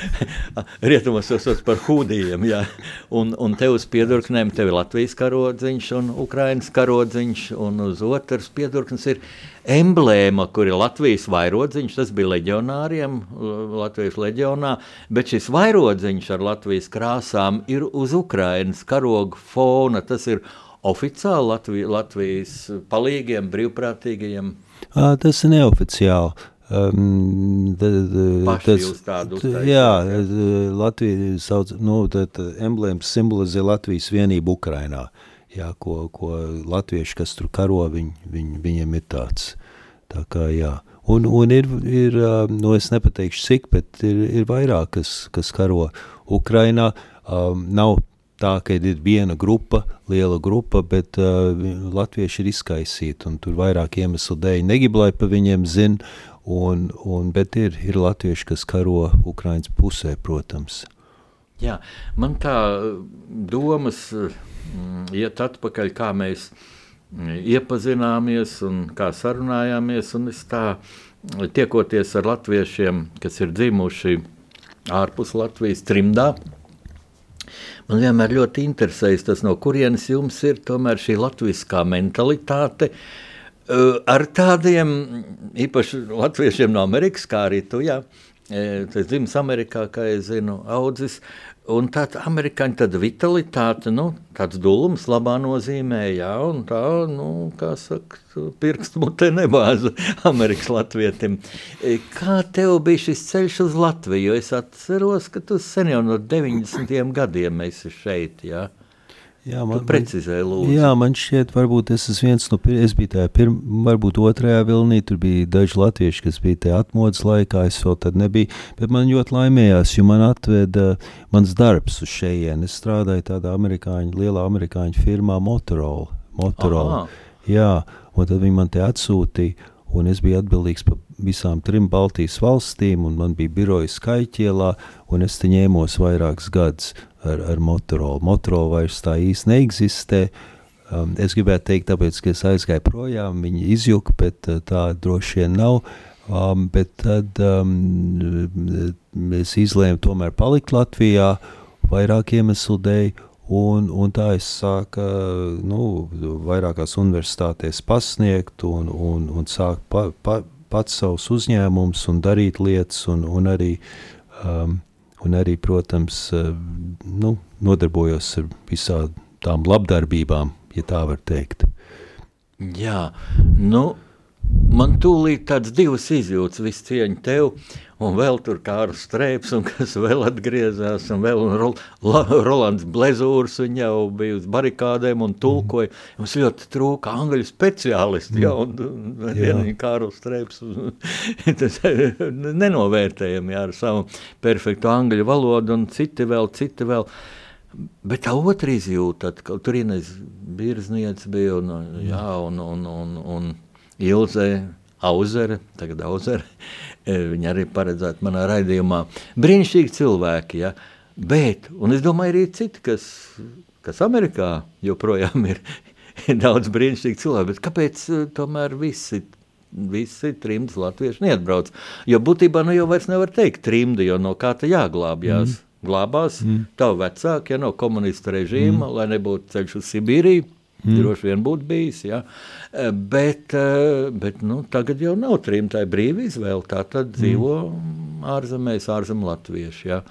Rietumos tas sauc par hūdījiem, jā. Un, un tev uz piedurknēm tev ir Latvijas karodziņš un Ukrainas karodziņš, un uz otras piedurknes ir emblēma, kur ir Latvijas vairodziņš, tas bija leģionāriem, Latvijas leģionā, bet šis vairodziņš ar Latvijas krāsām ir uz Ukrainas karoga fona, tas ir oficiāli Latvi, Latvijas palīgiem, brīvprātīgajiem. Tas ir neoficiāli. Um, da, da, jūs tādu t- uztaisījāt, Jā, jā? Latvija sauc, nu, tad emblēmas simbolizē Latvijas vienību Ukrainā. Jā, ko, ko latvieši, kas tur karo, viņ, viņ, viņiem ir tāds. Tā kā, jā. Un, un ir, ir, ā, nu es nepateikšu cik, bet ir, ir vairāk, kas, kas karo Ukrainā. Um, nav tā, ka ir viena grupa, liela grupa, bet uh, latvieši ir izkaisīti, un tur vairāk iemeslu dēļ negib, lai pa viņiem zin, un, un, bet ir, ir latvieši, kas karo Ukrainas pusē, protams. Jā, man tā uh, domas mm, iet atpakaļ, kā mēs mm, iepazināmies un kā sarunājāmies, un es tā tiekoties ar latviešiem, kas ir dzimuši ārpus Latvijas trimdā, Man vienmēr ļoti interesējas tas, no kurienes jums ir šī latviskā mentalitāte. Uh, ar tādiem īpaši latviešiem no Amerikas, kā arī tu, jā, eh, tas dzimis Amerikā, kā es zinu, audzis, Un tāda amerikāņu tāda vitalitāte, nu, tāds dūlums labā nozīmē, jā, un tā, nu, kā saka, pirkstu mutē nebāza Amerikas latvietim. E, kā tev bija šis ceļš uz Latviju? Es atceros, ka tu sen jau no 90. gadiem esi šeit, jā. Jā, man, precizēja, lūdzu. Jā, man šķiet, varbūt es esmu viens no, es biju tajā pirm, varbūt otrajā vilnī, tur bija daži latvieši, kas bija tajā atmodas laikā, es vēl tad nebiju, bet man ļoti laimējās, jo man atveda mans darbs uz šeien. Es strādāju tādā amerikāņu, lielā amerikāņu firmā Motorola. Motorola. Aha. Jā, un tad viņi man te atsūtīja, un es biju atbildīgs par visām trim Baltijas valstīm, un man bija biroja Skaiķielā, un es te ņēmos vairākus gadus ar, ar Motorola. Motorola vairs tā īsti neeksistē. Um, es gribētu teikt, tāpēc, ka es aizgāju projām, viņi izjuka, bet uh, tā droši vien nav. Um, bet tad um, es izlēmu tomēr palikt Latvijā vairāk iemeslu dēļ. Un, un tā es sāku nu, vairākās universitātēs pasniegt un, un, un sākt pa, pa, pats savus uzņēmumus un darīt lietas un, un arī um, un arī, protams, eh, nu, nodarbojos ar visām labdarbībām, ja tā var teikt. Jā, nu, man tūlīt tāds divas izjūtas, viss cieņa tev, un vēl tur Kārls Streips, un kas vēl atgriezās, un vēl un Rol, La, Rolands Blezūrs, viņa jau bija uz barikādēm un tulkoja. Mums ļoti trūka angļu speciālisti, ja, un, un vienīgi Kārls Streips, tas nenovērtējam, jā, ar savu perfektu angļu valodu, un citi vēl, citi vēl. Bet tā otra izjūta, ka tur ir birzniec bija, un, jā, un, un, un, un Ilze Auzere, tagad Auzere, viņa arī paredzēta manā raidījumā. Brīnišķīgi cilvēki, ja? bet, es domāju, arī citi, kas, kas Amerikā joprojām ir, daudz brīnišķīgi cilvēki, kāpēc e, tomēr visi visi trimdi latvieši neatbrauc. Jo būtībā nu jau vairs nevar teikt trimdi, jo no kā tā jāglābjās. Mm. Glābās mm. tavu vecāku, ja no komunista režīma, mm. lai nebūtu ceļš uz Sibīriju. Mm. Droši vien būtu bijis. Ja? E, bet, e, bet nu, tagad jau nav trimta brīva izvēle. Tā tad dzīvo mm. ārzemēs, ārzemēs latvieši. Ja?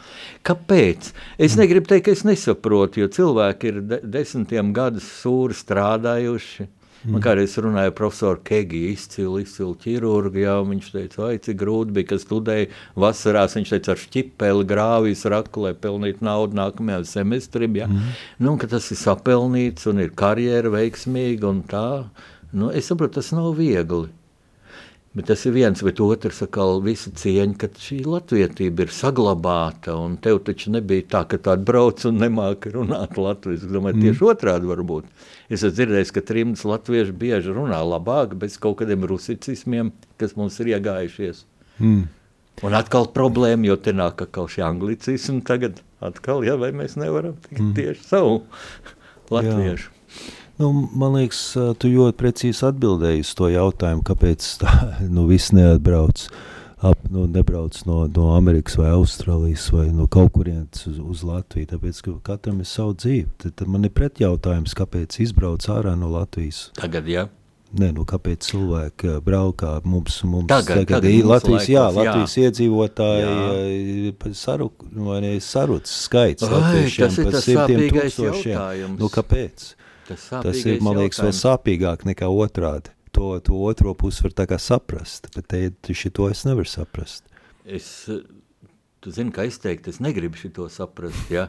Kāpēc? Es mm. negribu teikt, ka es nesaprotu, jo cilvēki ir de desmitiem gadus sūri strādājuši. Man kādreiz runāja profesors Kegi, izcili, izcili ķirurgi, jā, viņš teica, ai, cik grūti bija, kas studēja vasarās, viņš teica, ar šķipeli grāvīs raku, lai pelnītu naudu nākamajam semestrim, jā. Mm. Nu, ka tas ir sapelnīts un ir karjera veiksmīga un tā, nu, es saprotu, tas nav viegli. Bet tas ir viens, bet otrs atkal visa cieņa, ka šī latvietība ir saglabāta, un tev taču nebija tā, ka tāda brauc un nemāka runāt latviešu. Es domāju, tieši mm. otrādi varbūt. Es esmu dzirdējis, ka trimdas latvieši bieži runā labāk, bez kaut kādiem rusicismiem, kas mums ir iegājušies. Mm. Un atkal problēma, jo te nāk atkal šī anglicisma tagad atkal, ja, vai mēs nevaram mm. tieši savu latviešu. Jā. Nu, man liekas, tu ļoti precīzi atbildēji uz to jautājumu, kāpēc tā nu, viss neatbrauc. Ap, nu, nebrauc no, no Amerikas vai Austrālijas vai no kaut kurienes uz, uz Latviju. Tāpēc, ka katram ir savu dzīvi. Tad, tad man ir pretjautājums, kāpēc izbrauc ārā no Latvijas. Tagad, jā. Nē, nu, kāpēc cilvēki braukā mums, mums tagad, tagad, tagad mums Latvijas, laikos, jā, Latvijas jā. iedzīvotāji saruk, vai sarucis skaits Ai, tas ir tas sāpīgais jautājums. Nu, kāpēc? Tas, tas ir, man liekas, jautājums. vēl sāpīgāk nekā otrādi to, to otro pusi var saprast, bet te, šito es nevaru saprast. Es Tu zini, ka izteikti es negribu šo saprast. Ja?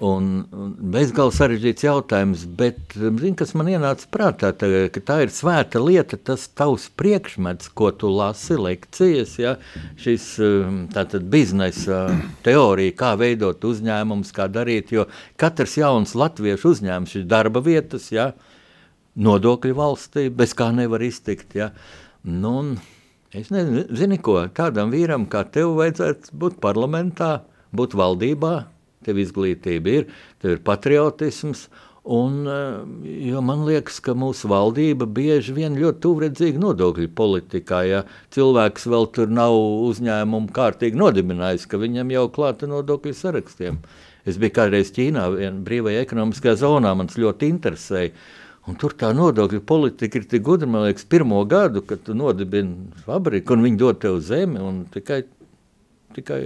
Un, un bezgalīgi sarežģīts jautājums, bet zini, kas man ienāca prātā, tā, ka tā ir svēta lieta, tas tavs priekšmets, ko tu lasi lekcijas, ja? šis um, tātad biznesa teorija, kā veidot uzņēmumus, kā darīt, jo katrs jauns latviešu uzņēmums ir darba vietas, ja? nodokļu valstī, bez kā nevar iztikt. Ja? Nu, un, Es nezinu, zini ko, tādam vīram kā tev vajadzētu būt parlamentā, būt valdībā, tev izglītība ir, tev ir patriotisms, un, eh, jo man liekas, ka mūsu valdība bieži vien ļoti tuvredzīga nodokļu politikā, ja cilvēks vēl tur nav uzņēmumu kārtīgi nodibinājis, ka viņam jau klāta nodokļu sarakstiem. Es biju kādreiz Ķīnā, viena brīvajā ekonomiskajā zonā, man tas ļoti interesēja. Un tur tā nodokļu politika ir tik gudra, man liekas, pirmo gadu, kad tu nodibini fabriku un viņi dod tev zemi un tikai, tikai,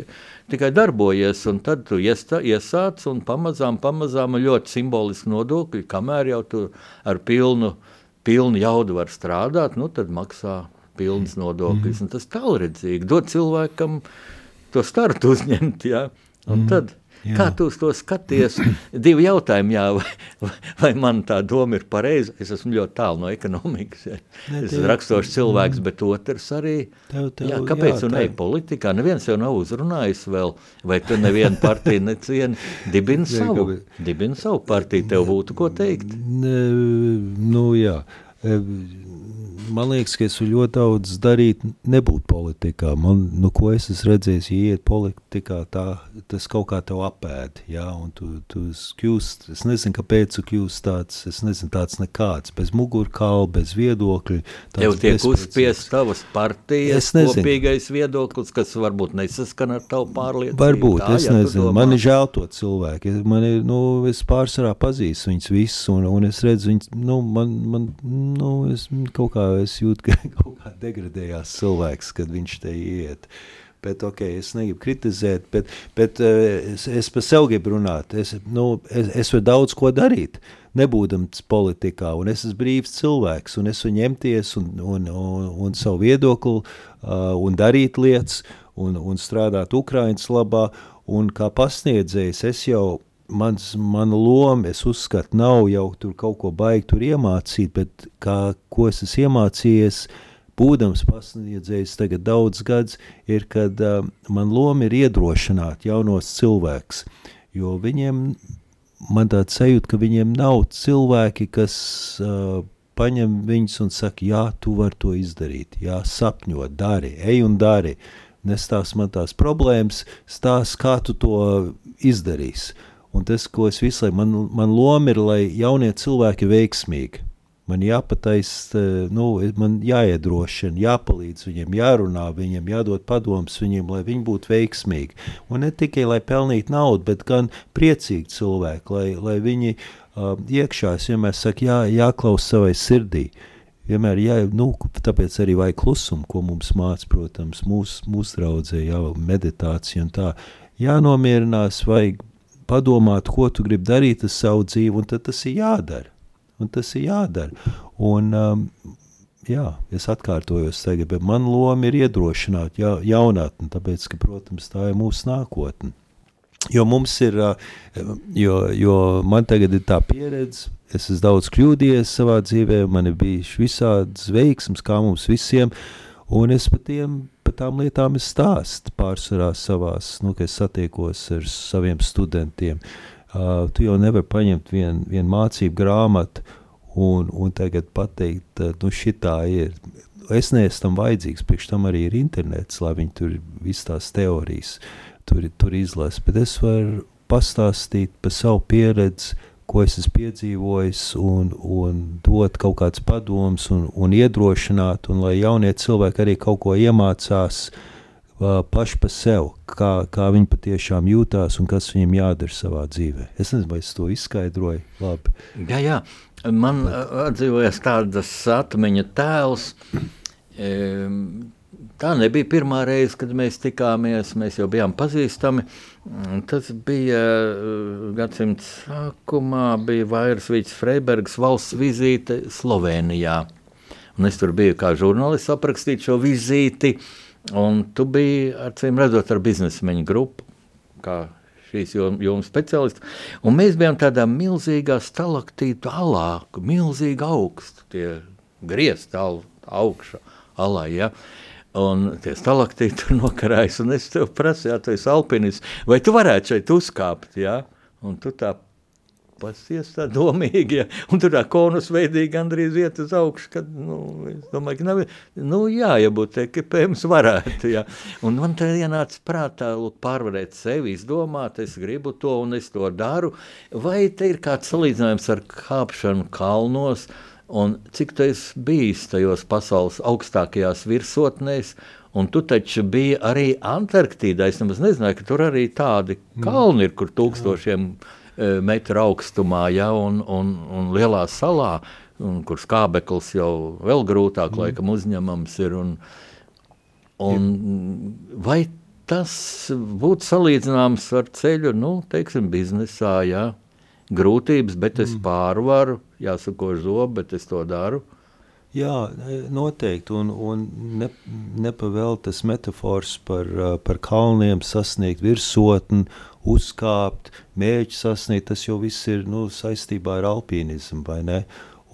tikai darbojies. Un tad tu iestā, iesāc un pamazām, pamazām ļoti simboliski nodokļi, kamēr jau tu ar pilnu, pilnu jaudu var strādāt, nu tad maksā pilnas nodokļus. Mm. Tas tālredzīgi dod cilvēkam to startu uzņemt, ja? un mm. tad Jā. Kā tu to skaties? Divi jautājumi, jā, vai, vai man tā doma ir pareiza. Es esmu ļoti tālu no ekonomikas. Ja. Ne, es esmu raksturošs cilvēks, bet otrs arī. Tev, tev, jā, kāpēc tu neej politikā? Neviens jau nav uzrunājis vēl, vai tu nevienu partiju necieni. Dibini savu, dibini savu partiju, tev būtu ko teikt. Ne, nu jā. Man liekas, ka es ļoti daudz darīt, nebūt politikā. Man, nu, ko es esmu redzējis, ja iet politikā, tā, tas kaut kā tev apēd. Ja, tu, tu kļūst, es nezinu, kāpēc tu kļūst tāds, es nezinu, tāds nekāds, bez mugurkaula, bez viedokļa. Tev tiek uzspiest tavas partijas kopīgais viedoklis, kas varbūt nesaskan ar tavu pārliecību. Varbūt, tā, es ja nezinu, man ir žēl to cilvēku. Man ir, nu, es pārsvarā pazīstu viņus visus, un, un es redzu viņus, nu, man, man, nu, es kaut kā es jūtu, ka kaut kā degradējās cilvēks, kad viņš te iet. Bet, ok, es negribu kritizēt, bet, bet eh, es, es par sevi gribu runāt. Es, nu, es, es varu daudz ko darīt, nebūdams politikā, es esmu brīvs cilvēks, un es varu ņemties un, un, un, un savu viedokli uh, un darīt lietas, un, un strādāt Ukraiņas labā, un kā pasniedzējs es jau mans, mana loma, es uzskatu, nav jau tur kaut ko baigi tur iemācīt, bet kā, ko es esmu iemācījies, būdams pasniedzējis tagad daudz gads, ir, kad uh, man loma ir iedrošināt jaunos cilvēks, jo viņiem, man tāds sajūta, ka viņiem nav cilvēki, kas uh, paņem viņus un saka, jā, tu vari to izdarīt, jā, sapņo, dari, ej un dari, nestāst man tās problēmas, stāst, kā tu to izdarīsi. Un tas, ko es visu laiku, man, man loma ir, lai jaunie cilvēki veiksmīgi. Man jāpataisa, nu, man jāiedrošina, jāpalīdz viņiem, jārunā viņiem, jādod padoms viņiem, lai viņi būtu veiksmīgi. Un ne tikai, lai pelnītu naudu, bet gan priecīgi cilvēki, lai, lai viņi uh, iekšā, es vienmēr saku, jā, jāklaus savai sirdī. Vienmēr, jā, nu, tāpēc arī vajag klusumu, ko mums māca, protams, mūsu mūs draudzē, jā, meditācija un tā. Jānomierinās, vajag padomāt, ko tu gribi darīt ar savu dzīvi, un tas ir jādara. Un tas ir jādara. Un, um, jā, es atkārtojos tagad, bet man loma ir iedrošināt ja, jaunatni, tāpēc, ka, protams, tā ir mūsu nākotne. Jo mums ir, uh, jo, jo man tagad ir tā pieredze, es esmu daudz kļūdījies savā dzīvē, man ir bijuši visādas veiksmes, kā mums visiem, un es par tiem par tām lietām es stāstu pārsvarā savās, nu, kad es satiekos ar saviem studentiem. Uh, tu jau nevari paņemt vienu vien mācību grāmatu un, un tagad pateikt, uh, nu, šitā ir. Es neesmu tam vajadzīgs, priekš tam arī ir internets, lai viņi tur visas tās teorijas tur, tur izlasa, bet es varu pastāstīt par savu pieredzi, ko es esmu piedzīvojis, un, un dot kaut kāds padoms, un, un iedrošināt, un lai jaunie cilvēki arī kaut ko iemācās uh, paši par sevi, kā, kā viņi patiešām jūtās un kas viņiem jādara savā dzīvē. Es nezinu, vai es to izskaidroju labi. Jā, jā. Man Bet. atdzīvojas tādas atmiņa tēls. E, Tā nebija pirmā reize, kad mēs tikāmies. Mēs jau bijām pazīstami. Tas bija uh, gadsimta sākumā, bija Vairsvīts Freibergs valsts vizīte Slovenijā. Un es tur biju kā žurnālists aprakstīt šo vizīti. Un tu biji, acīm redzot, ar biznesmeņu grupu. šīs jom- jomas speciālisti. Un mēs bijām tādā milzīgā stalaktītu alā, milzīgi augstu, tie griezti augšā alā, ja. Un tie stalaktīti tur nokarājas, un es tev prasu, jā, tu esi alpinists, vai tu varētu šeit uzkāpt, ja? Un tu tā pasies tā domīgi, ja? un tur tā konus veidīgi gandrīz iet uz augšu, kad, nu, es domāju, ka nav, nu, jā, ja būtu ekipējums varētu, ja? Un man tā ienāca prātā, pārvarēt sevi, izdomāt, es gribu to un es to daru, vai te ir kāds salīdzinājums ar kāpšanu kalnos, un cik tu esi bijis tajos pasaules augstākajās virsotnēs, un tu taču biji arī Antarktīdā, es nemaz nezināju, ka tur arī tādi kalni ir, kur tūkstošiem e, metru augstumā, ja, un, un, un lielā salā, un kur skābeklis jau vēl grūtāk mm. laikam uzņemams ir, un, un vai tas būtu salīdzināms ar ceļu, nu, teiksim, biznesā, ja, grūtības, bet es pārvaru, jāsako zobu, bet es to daru. Jā, noteikti. Un, un ne, nepavēl tas metafors par, uh, par kalniem, sasniegt virsotni, uzkāpt, mērķi sasniegt. Tas jau viss ir nu, saistībā ar alpīnismu, vai ne?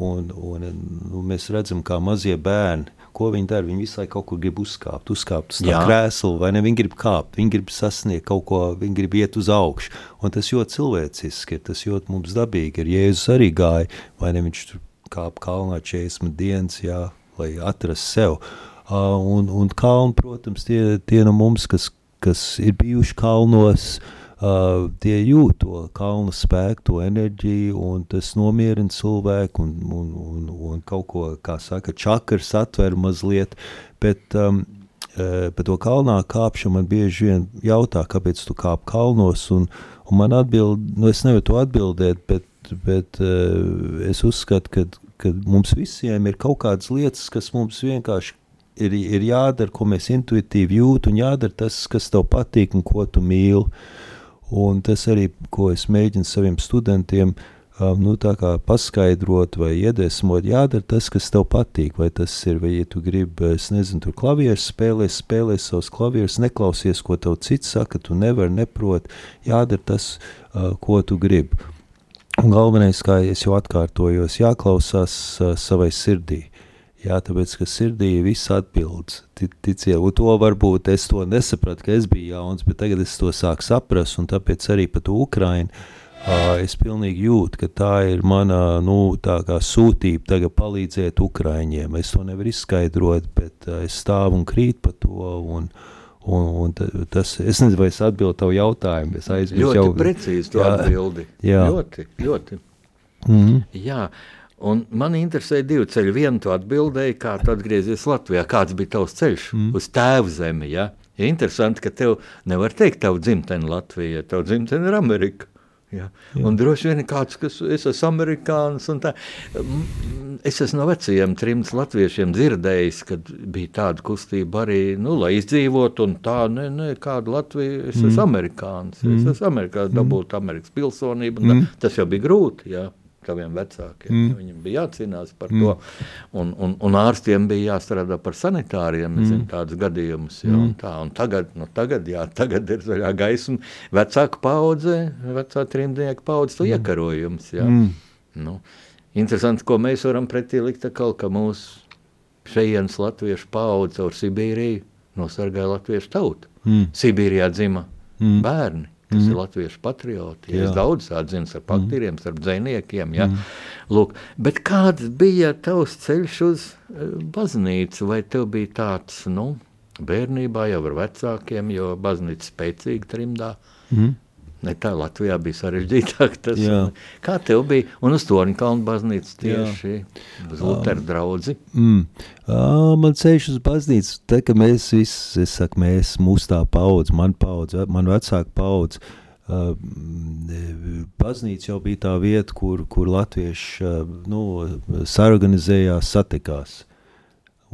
Un, un, nu, mēs redzam, kā mazie bērni, ko viņi dara. Viņi visu laiku kaut kur grib uzkāpt, uzkāpt uz tā krēsla, vai ne? Viņi grib kāpt, viņi grib sasniegt kaut ko, viņi grib iet uz augšu. Un tas ļoti cilvēciski ir, tas ļoti mums dabīgi ir. Jēzus arī gāja, vai ne? Viņš tur kāp kalnā 40 dienas, jā, lai atrastu sev. Uh, un, un kalni, protams, tie, tie no mums, kas, kas ir bijuši kalnos, uh, tie jūt to kalnu spēku, to enerģiju, un tas nomierina cilvēku, un, un, un, un kaut ko, kā saka, čakars atver mazliet, bet um, uh, par to kalnā kāpšanu man bieži vien jautā, kāpēc tu kāp kalnos, un, un man atbild, nu es nevaru to atbildēt, bet, bet uh, es uzskatu, ka, ka mums visiem ir kaut kādas lietas, kas mums vienkārši ir, ir jādara, ko mēs intuitīvi jūtam, un jādara tas, kas tev patīk un ko tu mīli. Un tas arī, ko es mēģinu saviem studentiem um, nu, paskaidrot vai iedvesmot, jādara tas, kas tev patīk. Vai tas ir, vai ja tu gribi, es nezinu, tur klavierus spēlēs, spēlēs savus klavierus, neklausies, ko tev cits saka, tu nevari, neprot. Jādara tas, uh, ko tu gribi. Un galvenais, kā jau atkārtojos, jāklausās uh, savai sirdī. Jā, tāpēc, ka sirdī ir viss atbildes. Ti- Ticiet, un to varbūt es to nesapratu, ka es biju jauns, bet tagad es to sāku saprast, un tāpēc arī Ukrainu uh, es pilnīgi jūtu, ka tā ir mana, nu, tā kā sūtība tagad palīdzēt Ukraiņiem. Es to nevaru izskaidrot, bet es stāvu un krīt par to, un, un, un ta- tas, es nezinu, vai es atbildu tavu jautājumu, es aizmirsu Ļoti jau. precīzi to Jā. atbildi. Jā. Ļoti, ļoti. Mhm. Jā, un man interesē divi ceļi. Vienu tu atbildēji, kā tu atgriezies Latvijā, kāds bija tavs ceļš mm. uz tēvu zemi. Ja? Ja interesanti, ka tev nevar teikt, tavu dzimteni Latvija, tavu dzimteni ir Amerika. Ja? Un droši vien kāds, kas es esmu amerikānis. un tā. Mm, Es esmu no vecajiem trim latviešiem dzirdējis, kad bija tāda kustība arī, nu, lai izdzīvotu, un tā, ne, ne, kāda Latvija, es esmu amerikānis, es esmu amerikānis, dabūt Amerikas pilsonību, un tā, tas jau bija grūti, jā, taviem vecākiem, mm. viņiem bija jācīnās par mm. to, un, un, un ārstiem bija jāstrādā par sanitāriem, es zinu tādus gadījumus, jā, un tā, un tagad, nu, tagad, jā, tagad ir zaļā gaisma, vecāku paudze, vecā trimdnieku paudze, to iekarojums, jā. Mm. Nu, interesanti, ko mēs varam pretī likt atkal, ka mūsu šejienes latviešu paudze caur Sibīriju nosargāja latviešu tautu. Mm. Sibīrijā dzima mm. bērni, kas mm. ir latviešu patrioti. Ja, es daudz atzinu ar paktīriem, starp dzēniekiem. Ja. Mm. Bet kāds bija tavs ceļš uz eh, baznīcu? Vai tev bija tāds, nu, bērnībā jau ar vecākiem, jo baznīca spēcīga trimdā? Mhm. Ne tā Latvijā bija sarežģītāk. Tas, Jā. kā tev bija? Un uz Torņkalnu baznīcu tieši uz Lutera draudzi. Mm. Ā, man ceļš uz baznīcu, te, ka mēs visi, es saku, mēs, mūsu tā paudze, man paudze, man vecāka paudze, uh, baznīca jau bija tā vieta, kur, kur latvieši uh, nu, sarganizējās, satikās.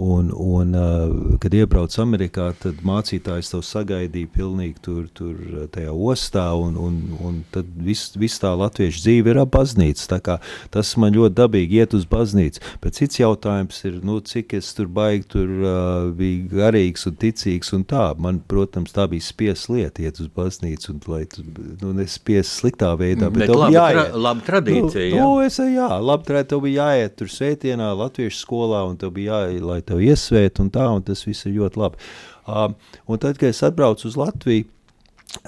Un, un, uh, kad iebrauc Amerikā, tad mācītājs tev sagaidīja pilnīgi tur, tur uh, tajā ostā, un, un, un tad viss vis tā latviešu dzīve ir ap baznīcu. Tas man ļoti dabīgi iet uz baznīcu. Bet cits jautājums ir, nu, cik es tur baigi tur uh, bija garīgs un ticīgs un tā. Man, protams, tā bija spies lieta iet uz baznīcu, un lai tu, nu, nespies sliktā veidā, bet, Bet tev laba, bija tra, jāiet. laba tradīcija. Nu, jā. nu, es, jā, labi, tev bija jāiet tur svētdienā, latviešu skolā, un tev bija jāiet, lai tev iesvēt, un tā, un tas viss ir ļoti labi. Um, un tad, kad es atbraucu uz Latviju,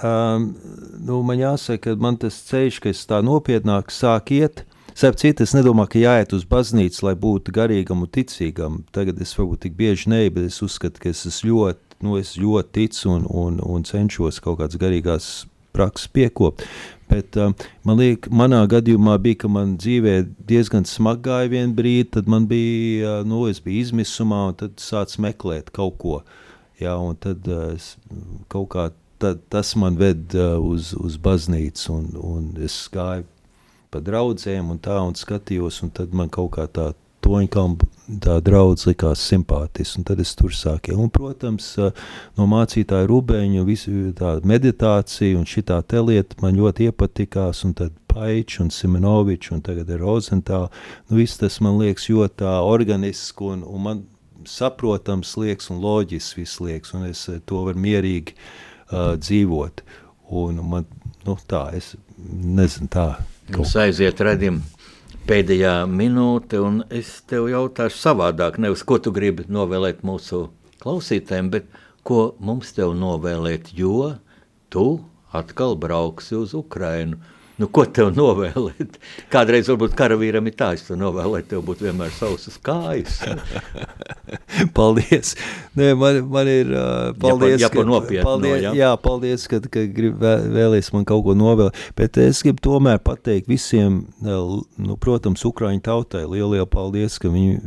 um, nu, man jāsaka, ka man tas ceļš, ka es tā nopietnāk sāk iet, Starp citu, es nedomāju, ka jāiet uz baznīcu, lai būtu garīgam un ticīgam. Tagad es varbūt tik bieži ne, bet es uzskatu, ka es esmu ļoti, nu, es ļoti ticu un, un, un cenšos kaut kādas garīgās prakses piekopt. Bet um, man liekas, manā gadījumā bija, ka man dzīvē diezgan smagi gāja vienu brīdi, tad man bija, uh, nu, es biju izmisumā, un tad sācis meklēt kaut ko. Jā, un tad uh, kaut kā tad, tas man ved uh, uz, uz baznīcu, un, un es gāju pa draudzēm un tā, un skatījos, un tad man kaut kā tā toņkalma tā draudz likās simpātiski, un tad es tur sāku. Un, protams, uh, no mācītāja Rubeņa visu tā meditācija un šitā te lieta man ļoti iepatikās, un tad Paičs un Simenovičs un tagad ir Rozentāl. Nu, viss tas man liekas ļoti tā organiski un, un man saprotams liekas un loģisks viss liekas, un es eh, to varu mierīgi uh, dzīvot. Un man, nu tā, es nezinu tā. Mums aiziet redzam pēdējā minūte, un es tev jautāšu savādāk, nevis ko tu gribi novēlēt mūsu klausītājiem, bet ko mums tev novēlēt, jo tu atkal brauksi uz Ukrainu. Nu, ko tev novēlēt? Kādreiz varbūt karavīram ir tā, es tev novēlēju, tev būtu vienmēr sausas kājas. paldies. Nē, man, man ir uh, paldies. Ja pa- ja pa nopietnu, paldies, ja? jā, paldies, ka, ka grib vē- vēlies man kaut ko novēlēt. Bet es gribu tomēr pateikt visiem, nu, protams, Ukraiņu tautai lielu paldies, ka viņi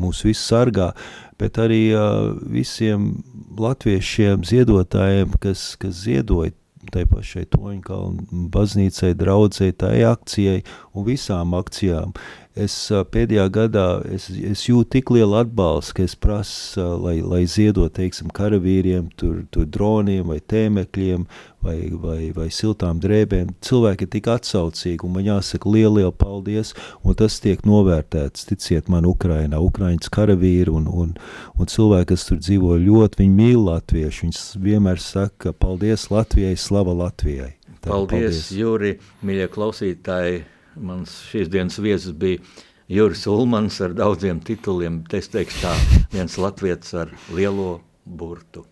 mūs visus sargā, bet arī uh, visiem latviešiem ziedotājiem, kas, kas ziedoja tai pašai Toņkalnu baznīcai, draudzē, tai akcijai un visām akcijām. Es pēdējā gadā es, es jūtu tik lielu atbalstu, ka es prasu, lai, lai ziedot, teiksim, karavīriem, tur, tur droniem vai tēmekļiem vai, vai, vai siltām drēbēm. Cilvēki ir tik atsaucīgi, un man jāsaka lielu, lielu paldies, un tas tiek novērtēts, ticiet man, Ukrainā, Ukraiņas karavīri un, un, un cilvēki, kas tur dzīvo ļoti, viņi mīl latviešu, viņi s- vienmēr saka, paldies Latvijai, slava Latvijai. Tā, Paldies, paldies. Juri, mīļie klausītāji. Mans šīs dienas viesis bija Juris Ulmans ar daudziem tituliem. Es teikšu tā, viens latviets ar lielo burtu.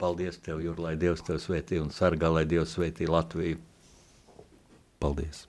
Paldies tev, Juri, lai Dievs tev svētī un sargā, lai Dievs svētī Latviju. Paldies!